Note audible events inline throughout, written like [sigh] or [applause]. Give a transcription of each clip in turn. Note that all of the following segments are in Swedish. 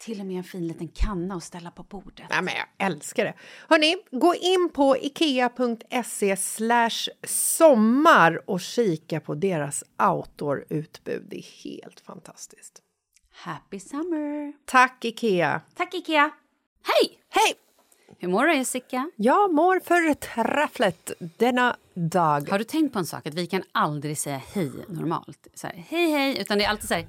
Till och med en fin liten kanna att ställa på bordet. Ja, men jag älskar det. Hörni, gå in på ikea.se sommar och kika på deras outdoor-utbud. Det är helt fantastiskt. Happy summer! Tack, Ikea! Tack, Ikea! Hej! Hej! Hur mår du, Jessica? Jag mår förträffligt denna dag. Har du tänkt på en sak? Att vi kan aldrig säga hej normalt. Så här, hej, hej. Utan det är alltid så här,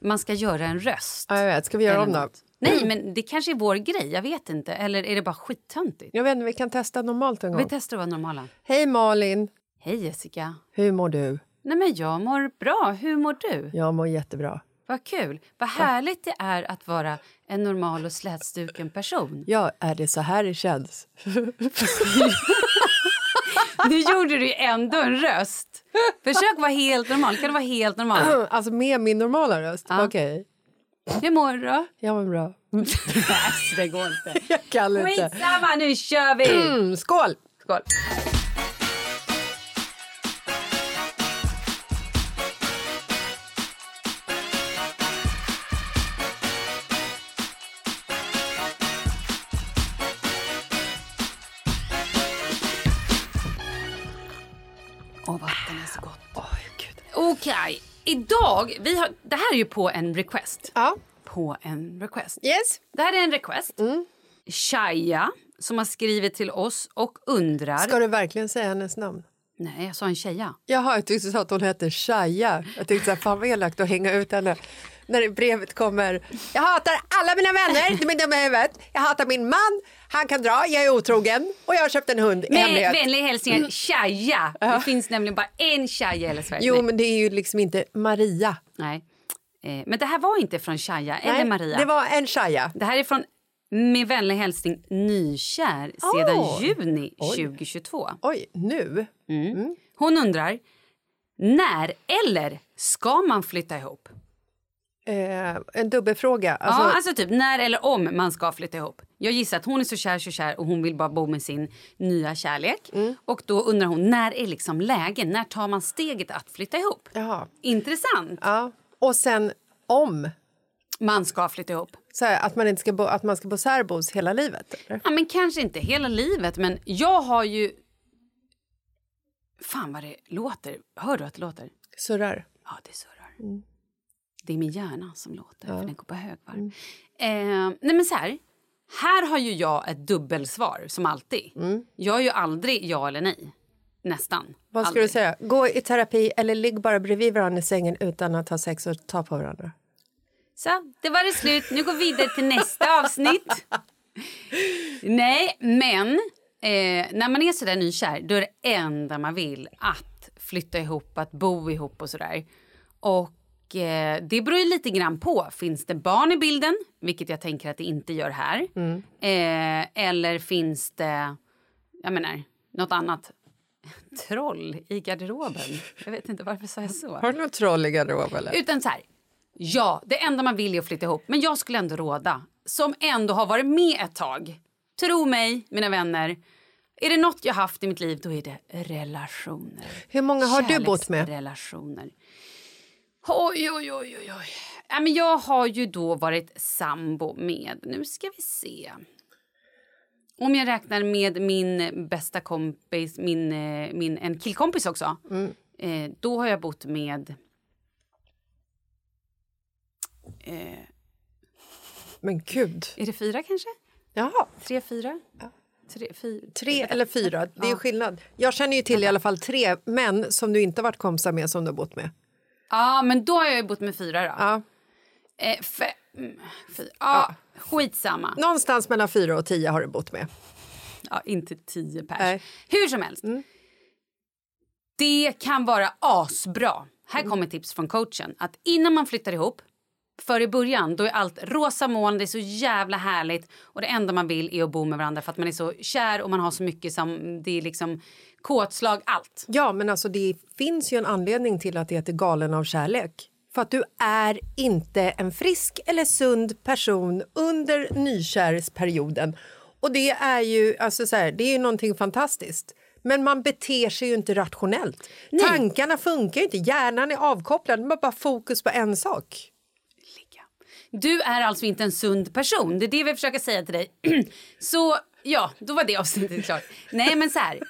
man ska göra en röst. Ja, jag vet. Ska vi göra om då? Nej, men det kanske är vår grej. Jag vet inte. Eller är det bara skittöntigt? Jag vet inte, vi kan testa normalt en gång. Vi testar att vara normala. Hej Malin! Hej Jessica! Hur mår du? Nej men jag mår bra. Hur mår du? Jag mår jättebra. Vad kul. Vad härligt det är att vara en normal och slätstruken person. Ja, är det så här det känns? [laughs] nu gjorde du ändå en röst. Försök vara helt normal. Kan du vara helt normal? [clears throat] Alltså med min normala röst? Ja. Okej. Okay. Hur mår du då? Jag mår bra. [laughs] Nej, det går inte. Jag kan inte. Skitsamma, nu kör vi! Mm, [clears throat] skål! Skål. Okej, okay. idag, vi har, det här är ju på en request. Ja. På en request. Yes. Det här är en request. Mm. Shaya som har skrivit till oss och undrar... Ska du verkligen säga hennes namn? Nej, jag sa en tjeja. Jaha, jag tyckte du sa att hon hette Shaya. Jag tyckte så här, fan vad elakt att hänga ut henne. När brevet kommer. Jag hatar alla mina vänner, de är dumma i huvudet. Jag hatar min man, han kan dra, jag är otrogen och jag har köpt en hund i Med hemlighet. vänliga hälsningar, Shaya. Det finns nämligen bara en Shaya i hela Sverige. Jo, men det är ju liksom inte Maria. Nej. Eh, men det här var inte från Shaya eller Nej, Maria. Det var en Shaya. Det här är från med vänlig hälsning nykär sedan Åh. juni Oj. 2022. Oj, nu? Hon undrar när eller ska man flytta ihop? Eh, en dubbelfråga. Alltså, ja, alltså typ när eller om man ska flytta ihop. Jag gissar att hon är så kär, så kär och hon vill bara bo med sin nya kärlek. Mm. Och då undrar hon när är liksom läge? När tar man steget att flytta ihop? Jaha. Intressant. Ja. Och sen om. Man ska flytta ihop. Så här, att, man inte ska bo, att man ska bo särbos hela livet? Eller? Ja, men kanske inte hela livet, men jag har ju... Fan vad det låter. Hör du att det låter? Surrar. Ja, det surrar. Det är min hjärna som låter, för den går på högvarv. Eh, nej men så här, här har ju jag ett dubbelsvar, som alltid. Jag är ju aldrig ja eller nej. Nästan. Vad aldrig. du säga? Gå i terapi eller ligg bara bredvid varandra i sängen utan att ha sex och ta på varandra? Så, det var det slut. Nu går vi vidare till nästa avsnitt. Nej, men eh, när man är så där nykär då är det enda man vill att flytta ihop, att bo ihop och sådär. Och eh, det beror ju lite grann på. Finns det barn i bilden, vilket jag tänker att det inte gör här? Eh, eller finns det, jag menar, något annat? [laughs] Troll i garderoben. Jag vet inte varför sa jag så. Har du något troll i garderoben? Eller? Utan så här, ja, det enda man vill är att flytta ihop. Men jag skulle ändå råda, som ändå har varit med ett tag. Tro mig, mina vänner. Är det något jag haft i mitt liv, då är det relationer. Hur många har du bott med? Relationer. Oj, oj, oj, oj, oj. Ja, men jag har ju då varit sambo med, nu ska vi se. Om jag räknar med min bästa kompis, min, eh, min, en killkompis också. Mm. Eh, då har jag bott med Men gud. Är det fyra kanske? Jaha, Tre, fyra? Tre, fyra. tre eller fyra. Det är ju skillnad. Jag känner ju till i alla fall tre män som du inte varit kompisar med som du har bott med. Ja, men då har jag ju bott med fyra då. Ja. Eh, fe, mm, fyra. Ja, skitsamma. Någonstans mellan fyra och tio har du bott med. Ja, inte tio pers. Nej. Hur som helst. Det kan vara asbra. Här kommer tips från coachen. Att innan man flyttar ihop, för i början, då är allt rosa moln, det är så jävla härligt och det enda man vill är att bo med varandra för att man är så kär och man har så mycket som, det är liksom kåtslag, allt. Ja, men alltså det finns ju en anledning till att det heter galen av kärlek. För att du är inte en frisk eller sund person under nykärsperioden. Och det är ju alltså så här, det är ju någonting fantastiskt. Men man beter sig ju inte rationellt. Tankarna funkar ju inte, hjärnan är avkopplad, man har bara fokus på en sak. ligga. Du är alltså inte en sund person. Det är det vi försöker säga till dig. [clears throat] så ja, då var det avsnittet klart. Nej, men så här.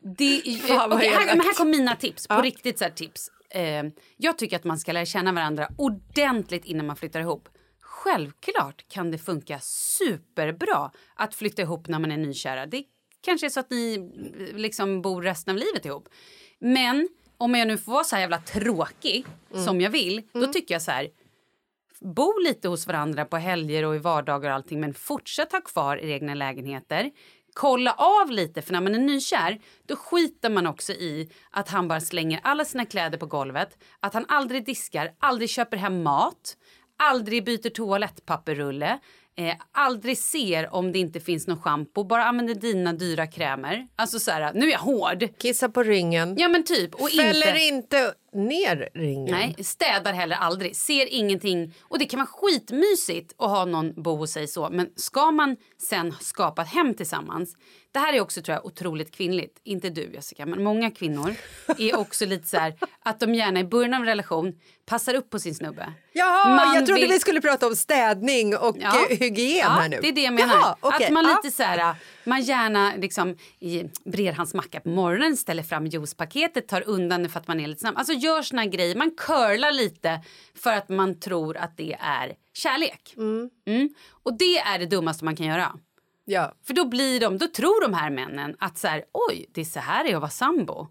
Det, Fan, okej, här, men här kommer mina tips. På riktigt så tips. Eh, jag tycker att man ska lära känna varandra ordentligt innan man flyttar ihop. Självklart kan det funka superbra att flytta ihop när man är nykära. Det kanske är så att ni eh, liksom bor resten av livet ihop. Men om jag nu får vara så här jävla tråkig som jag vill, då tycker jag så här bo lite hos varandra på helger och i vardagar och allting men fortsätt ha kvar era egna lägenheter. Kolla av lite, för när man är nykär då skiter man också i att han bara slänger alla sina kläder på golvet, att han aldrig diskar, aldrig köper hem mat, aldrig byter toalettpapperrulle, eh, aldrig ser om det inte finns någon schampo, bara använder dina dyra krämer. Alltså så här, nu är jag hård. Kissa på ringen. Ja men typ. Och Fäller inte... inte ner ringen. Nej, städar heller aldrig. Ser ingenting. Och det kan vara skitmysigt att ha någon bo hos sig så. Men ska man sen skapa ett hem tillsammans. Det här är också tror jag otroligt kvinnligt. Inte du Jessica, men många kvinnor är också lite så här att de gärna i början av en relation passar upp på sin snubbe. Jaha, Man jag trodde vill- vi skulle prata om städning och Ja. hygien ja, här nu. det är det jag menar. Jaha, okej. Att man Ja. lite så här, man gärna liksom i, brer hans macka på morgonen, ställer fram juicepaketet, tar undan det för att man är lite snabb. Alltså gör såna grejer, man curlar lite för att man tror att det är kärlek. Mm. Och det är det dummaste man kan göra. Ja. För då blir de, då tror de här männen att så här, oj, det är så här det är att vara sambo.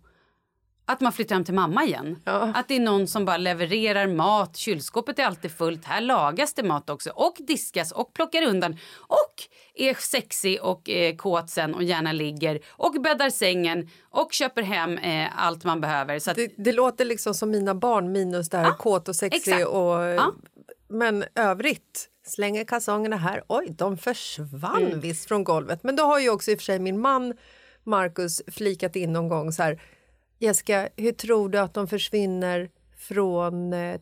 Att man flyttar hem till mamma igen. Ja. Att det är någon som bara levererar mat, kylskåpet är alltid fullt, här lagas det mat också och diskas och plockar undan och är sexig och eh, kåt sen och gärna ligger och bäddar sängen och köper hem eh, allt man behöver. Så att, Det, det låter liksom som mina barn minus det här kåt och sexig. exakt. Och, Ja. Men övrigt, slänger kalsongerna här. Oj, de försvann Mm. visst från golvet. Men då har ju också i och för sig min man Marcus flikat in någon gång så här. Jessica, hur tror du att de försvinner från eh,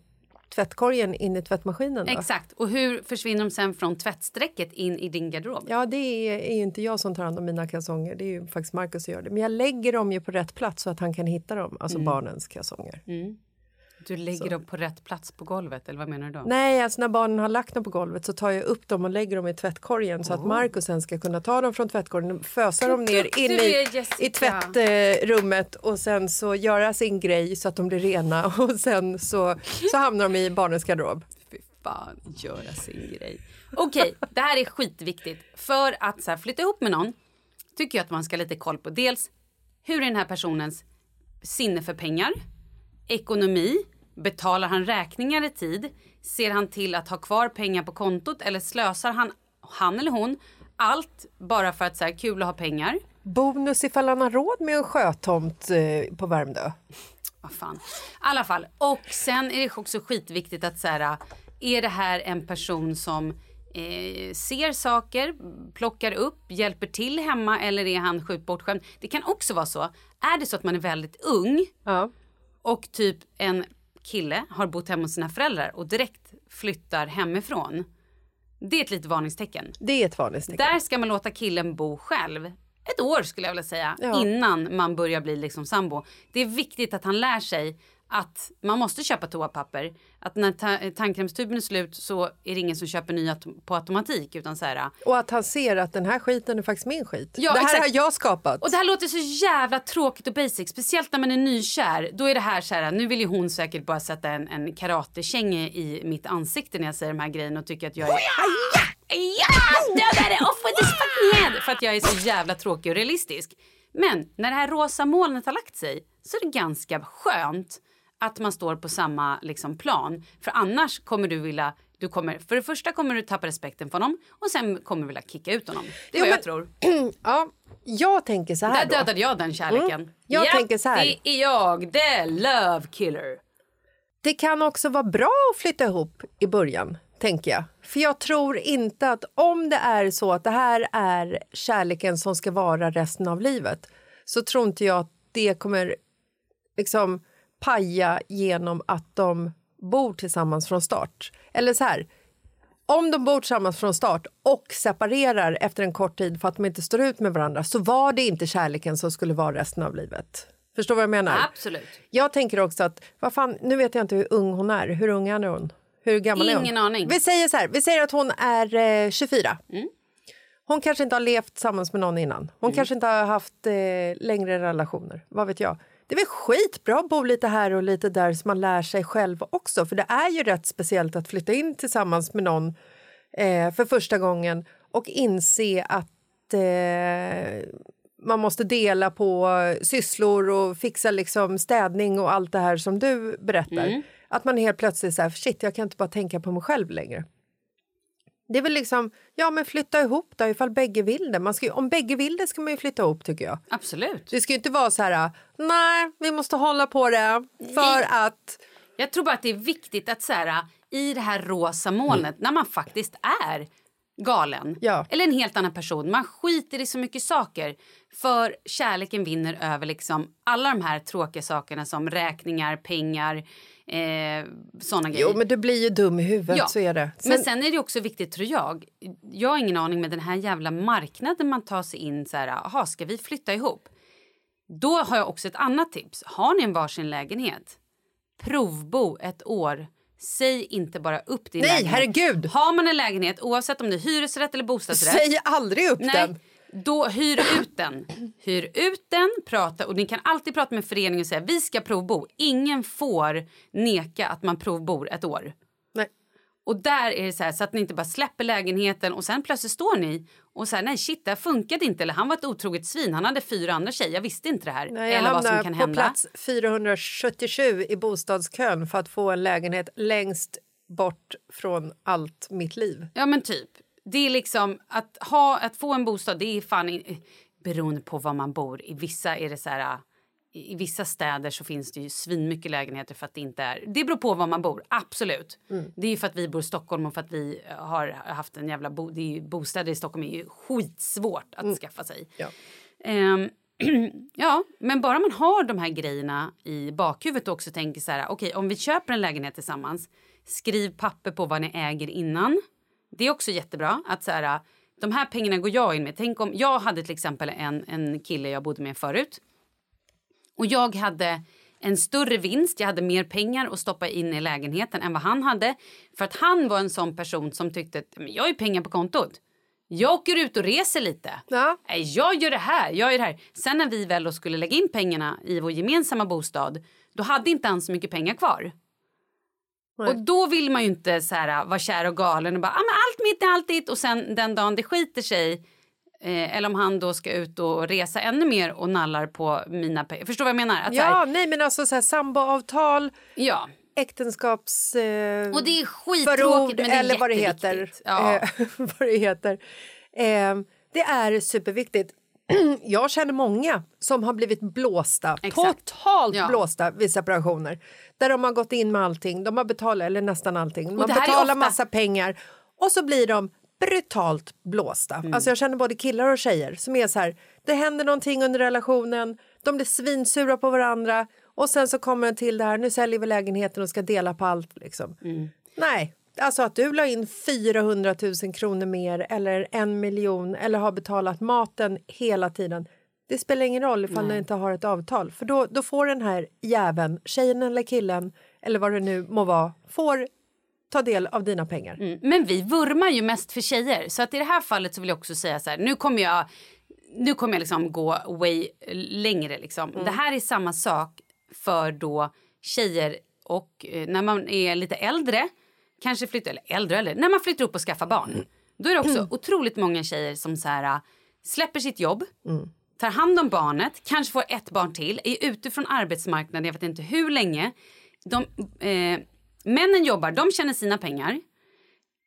tvättkorgen in i tvättmaskinen? Då? Exakt. Och hur försvinner de sen från tvättsträcket in i din garderob? Ja, det är, är ju inte jag som tar hand om mina kalsonger. Det är ju faktiskt Marcus som gör det. Men jag lägger dem ju på rätt plats så att han kan hitta dem. Alltså Mm. barnens kalsonger. Du lägger dem på rätt plats på golvet, eller vad menar du då? Nej, alltså när barnen har lagt dem på golvet så tar jag upp dem och lägger dem i tvättkorgen så att Marcus sen ska kunna ta dem från tvättkorgen och fösa dem ner in i, i tvättrummet och sen så göra sin grej så att de blir rena [laughs] och sen så, så hamnar de i barnens garderob. Fy fan, göra sin grej. Okej, det här är skitviktigt. För att så här, flytta ihop med någon tycker jag att man ska ha lite koll på dels hur är den här personens sinne för pengar, ekonomi, betalar han räkningar i tid, ser han till att ha kvar pengar på kontot eller slösar han, han eller hon allt bara för att så här, kul att ha pengar. Bonus ifall han har råd med en sjötomt eh, på Värmdö. Vad fan. I alla fall. Och sen är det också skitviktigt att så här, är det här en person som eh, ser saker, plockar upp, hjälper till hemma eller är han sjukt bortskämd? Det kan också vara så. Är det så att man är väldigt ung Ja. och typ en kille har bott hemma hos sina föräldrar och direkt flyttar hemifrån. Det är ett litet varningstecken. Det är ett varningstecken. Där ska man låta killen bo själv. Ett år skulle jag vilja säga. Ja. Innan man börjar bli liksom sambo. Det är viktigt att han lär sig att man måste köpa toapapper. Att när ta- tandkrämstuben är slut så är det ingen som köper nya på automatik. Utan så här, Och att han ser att den här skiten är faktiskt min skit. Ja, det här exakt. har jag skapat. och det här låter så jävla tråkigt och basic. Speciellt när man är nykär. Då är det här så här, nu vill ju hon säkert bara sätta en, en karatekänge i mitt ansikte när jag säger de här grejerna och tycker att jag är... Ja! Dödade off with this fucking head! För att jag är så jävla tråkig och realistisk. Men när det här rosa molnet har lagt sig så är det ganska skönt att man står på samma liksom, plan. För annars kommer du vilja... Du kommer, för det första kommer du tappa respekten för honom och sen kommer du vilja kicka ut honom. Det är vad jag tror. [clears throat] ja, jag tänker så här Där då. dödade jag den kärleken. Mm. Jag tänker så här. Det är jag, the love killer. Det kan också vara bra att flytta ihop i början, tänker jag. För jag tror inte att om det är så att det här är kärleken som ska vara resten av livet så tror inte jag att det kommer liksom paja genom att de bor tillsammans från start. Eller så här, om de bor tillsammans från start och separerar efter en kort tid för att de inte står ut med varandra så var det inte kärleken som skulle vara resten av livet. Förstår vad jag menar? Absolut. Jag tänker också att, vad fan, nu vet jag inte hur ung hon är. Hur ung är hon? Hur gammal är hon? Ingen aning. Vi säger så här, vi säger att hon är eh, 24. Hon kanske inte har levt tillsammans med någon innan. Hon kanske inte har haft eh, längre relationer. Vad vet jag? Det är väl skitbra att bo lite här och lite där så man lär sig själv också. För det är ju rätt speciellt att flytta in tillsammans med någon eh, för första gången och inse att eh, man måste dela på sysslor och fixa liksom städning och allt det här som du berättar. Att man helt plötsligt säger shit, jag kan inte bara tänka på mig själv längre. Det är väl liksom, ja men flytta ihop då ifall bägge vill det. Man ska, om bägge vill det ska man ju flytta ihop tycker jag. Absolut. Det ska ju inte vara så här, nej vi måste hålla på det för Nej. att... Jag tror bara att det är viktigt att så här, i det här rosa molnet, när man faktiskt är galen Ja. eller en helt annan person, man skiter i så mycket saker för kärleken vinner över liksom alla de här tråkiga sakerna som räkningar, pengar, eh, såna grejer. Jo men du blir ju dum i huvudet, Ja. så är det. Men sen är det också viktigt tror jag. Jag har ingen aning med den här jävla marknaden man tar sig in så här, aha, ska vi flytta ihop? Då har jag också ett annat tips. Har ni en varsin lägenhet? Provbo ett år. Säg inte bara upp din Nej, lägenhet. herregud! Har man en lägenhet, oavsett om det är hyresrätt eller bostadsrätt. Säg aldrig upp Nej, den! då hyr ut den. Hyr ut den, prata och ni kan alltid prata med föreningen och säga vi ska provbo. Ingen får neka att man provbor ett år. Och där är det så här så att ni inte bara släpper lägenheten och sen plötsligt står ni och så här, nej shit det här funkade inte eller han var ett otroget svin, han hade fyra andra tjejer, jag visste inte det här. Nej, eller vad som kan på hända. plats 477 i bostadskön för att få en lägenhet längst bort från allt mitt liv. Ja men typ. Det är liksom att ha, att få en bostad, det är fan in, beroende på var man bor. I vissa är det så här, i vissa städer så finns det ju svinmycket lägenheter för att det inte är... Det beror på var man bor, absolut. Det är ju för att vi bor i Stockholm och för att vi har haft en jävla... Bo, det är ju, bostäder i Stockholm är ju skitsvårt att skaffa sig. Ja. Ehm, [clears throat] ja, men bara man har de här grejerna i bakhuvudet och också tänker så här, okej, om vi köper en lägenhet tillsammans, skriv papper på vad ni äger innan. Det är också jättebra att så här, de här pengarna går jag in med. Tänk om jag hade till exempel en, en kille jag bodde med förut och jag hade en större vinst, jag hade mer pengar att stoppa in i lägenheten än vad han hade. För att han var en sån person som tyckte att "Men jag har ju pengar på kontot. Jag åker ut och reser lite. Ja. Jag gör det här, jag gör det här. Sen när vi väl skulle lägga in pengarna i vår gemensamma bostad, då hade inte han så mycket pengar kvar. Nej. Och då vill man ju inte så här, vara kär och galen och bara ah, men allt mitt är allt ditt och sen den dagen det skiter sig eh, eller om han då ska ut och resa ännu mer och nallar på mina pengar. Förstår vad jag menar? Att så här, Ja, nej men alltså så här, samboavtal, ja. äktenskaps... Eh, Och det är skittråkigt men det är eller vad det heter. Ja. Eh, [laughs] vad det heter. Eh, det är superviktigt. [clears throat] Jag känner många som har blivit blåsta, Exakt. totalt Ja. blåsta vid separationer. Där de har gått in med allting, de har betalat, eller nästan allting. De har det här är betalat ofta- massa pengar och så blir de brutalt blåsta. Mm. Alltså jag känner både killar och tjejer som är så här, det händer någonting under relationen, de blir svinsura på varandra och sen så kommer det till det här, nu säljer vi lägenheten och ska dela på allt liksom. Mm. Nej, alltså att du la in 400 000 kronor mer eller en miljon eller har betalat maten hela tiden. Det spelar ingen roll ifall ni inte har ett avtal för då, då får den här jäveln, tjejen eller killen eller vad det nu må vara, får ta del av dina pengar. Mm. Men vi vurmar ju mest för tjejer. Så att i det här fallet så vill jag också säga så här. Nu kommer jag, nu kommer jag liksom gå way längre. Liksom. Det här är samma sak för då tjejer och eh, när man är lite äldre. Kanske flyttar, eller äldre eller när man flyttar upp och skaffar barn. Då är det också otroligt många tjejer som så här, släpper sitt jobb. Tar hand om barnet, kanske får ett barn till, är ute från arbetsmarknaden, jag vet inte hur länge. De, eh, männen jobbar, de tjänar sina pengar.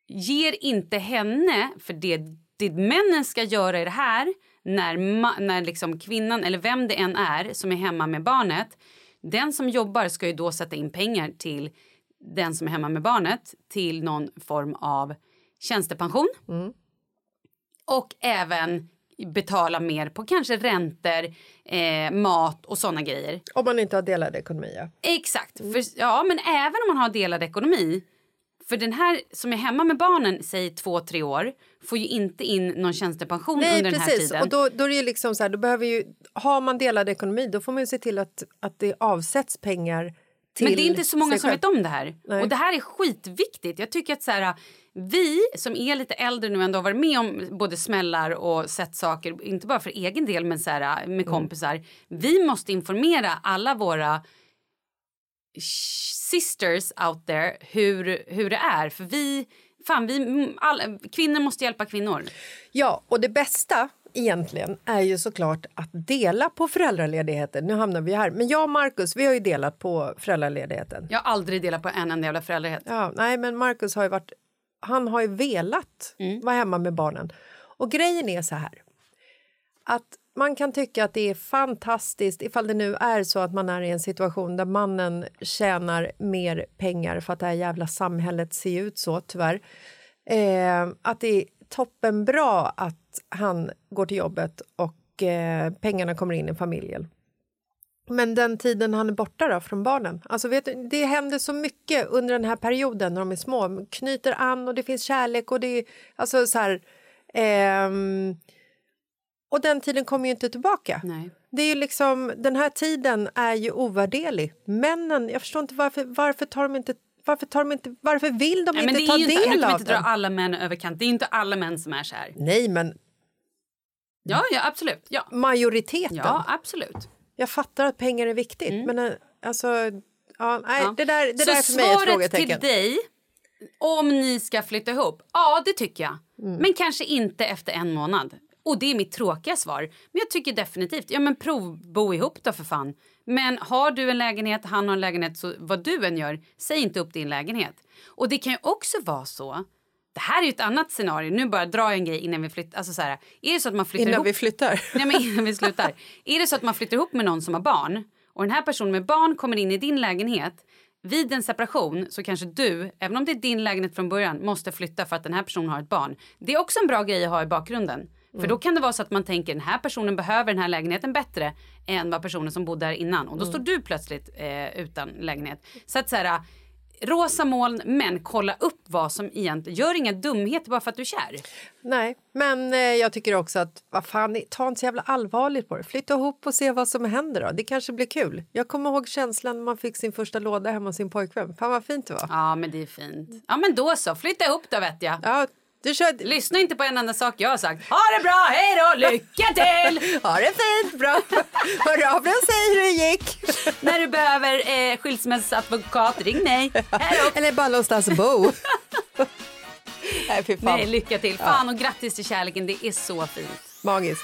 Ger inte henne, för det, det männen ska göra i det här när, när liksom kvinnan, eller vem det än är som är hemma med barnet. Den som jobbar ska ju då sätta in pengar till den som är hemma med barnet till någon form av tjänstepension. Och även betala mer på kanske räntor, eh, mat och såna grejer. Om man inte har delad ekonomi. Ja. Exakt. För, ja, men även om man har delad ekonomi. För den här som är hemma med barnen, säg två, tre år, får ju inte in någon tjänstepension Nej, under den här precis. tiden. Och då, då är det liksom så här, då behöver ju, har man delad ekonomi då får man ju se till att, att det avsätts pengar Men det är inte så många som vet om det här. Nej. Och det här är skitviktigt. Jag tycker att så här, vi som är lite äldre nu ändå har varit med om både smällar och sett saker, inte bara för egen del men så här, med kompisar. Vi måste informera alla våra sisters out there hur, hur det är. För vi, fan vi, all, kvinnor måste hjälpa kvinnor. Ja, och det bästa egentligen är ju såklart att dela på föräldraledigheten. Nu hamnar vi här. Men jag och Markus, vi har ju delat på föräldraledigheten. Jag har aldrig delat på en enda jävla föräldrahet. Ja, nej, men Markus har ju varit... Han har ju velat vara hemma med barnen. Och grejen är så här. Att man kan tycka att det är fantastiskt ifall det nu är så att man är i en situation där mannen tjänar mer pengar för att det här jävla samhället ser ut så, tyvärr. Eh, att det är toppenbra att han går till jobbet och eh, pengarna kommer in i familjen. Men den tiden han är borta då, från barnen? Alltså vet du, det händer så mycket under den här perioden när de är små. De knyter an och det finns kärlek och det är... Alltså så här, ehm, och den tiden kommer ju inte tillbaka. Nej. Det är ju liksom, den här tiden är ju ovärderlig. Männen, jag förstår inte varför, varför tar de inte varför, tar de inte, varför vill de Nej, inte ta ju inte, nu del kan vi av inte dra den? alla män över kant. Det är inte alla män som är så här. Nej, men Ja, ja absolut. Ja, majoriteten. ja absolut. Jag fattar att pengar är viktigt, men eh, alltså... Ja, nej, Ja. Det där, det Så där är för mig ett svaret frågetecken. till dig Om ni ska flytta ihop? Ja, det tycker jag. Mm. Men kanske inte efter en månad. Och det är mitt tråkiga svar. Men jag tycker definitivt, ja men provbo ihop då för fan. Men har du en lägenhet, han har en lägenhet, så vad du än gör, säg inte upp din lägenhet. Och det kan ju också vara så det här är ju ett annat scenario. Nu bara drar jag en grej innan vi flyttar. Alltså så här, är det så att man flyttar innan ihop... vi flyttar? [laughs] Nej, men innan vi slutar. är det så att man flyttar ihop med någon som har barn och den här personen med barn kommer in i din lägenhet vid en separation så kanske du, även om det är din lägenhet från början, måste flytta för att den här personen har ett barn. Det är också en bra grej att ha i bakgrunden. Mm. För då kan det vara så att man tänker den här personen behöver den här lägenheten bättre än vad personen som bodde där innan. Och då mm. står du plötsligt eh, utan lägenhet. Så att så här, rosa moln, men kolla upp vad som egentligen... Gör inga dumheter bara för att du är kär. Nej, men eh, jag tycker också att vad fan, ta inte så jävla allvarligt på det. Flytta ihop och se vad som händer då. Det kanske blir kul. Jag kommer ihåg känslan när man fick sin första låda hemma hos sin pojkvän. Fan vad fint det var. Ja, men det är fint. Ja, men då så. Flytta ihop då vet jag. Ja, du kör... Lyssna inte på en enda sak jag har sagt. Ha det bra, hej då, lycka [laughs] till! ha det fint, bra. Hör av dig och säg hur det gick. När du behöver eh, skilsmässoadvokat, ring mig. Eller bara någonstans bo. [laughs] Nej, fy. Nej, lycka till. Fan och grattis till kärleken, det är så fint. Magiskt.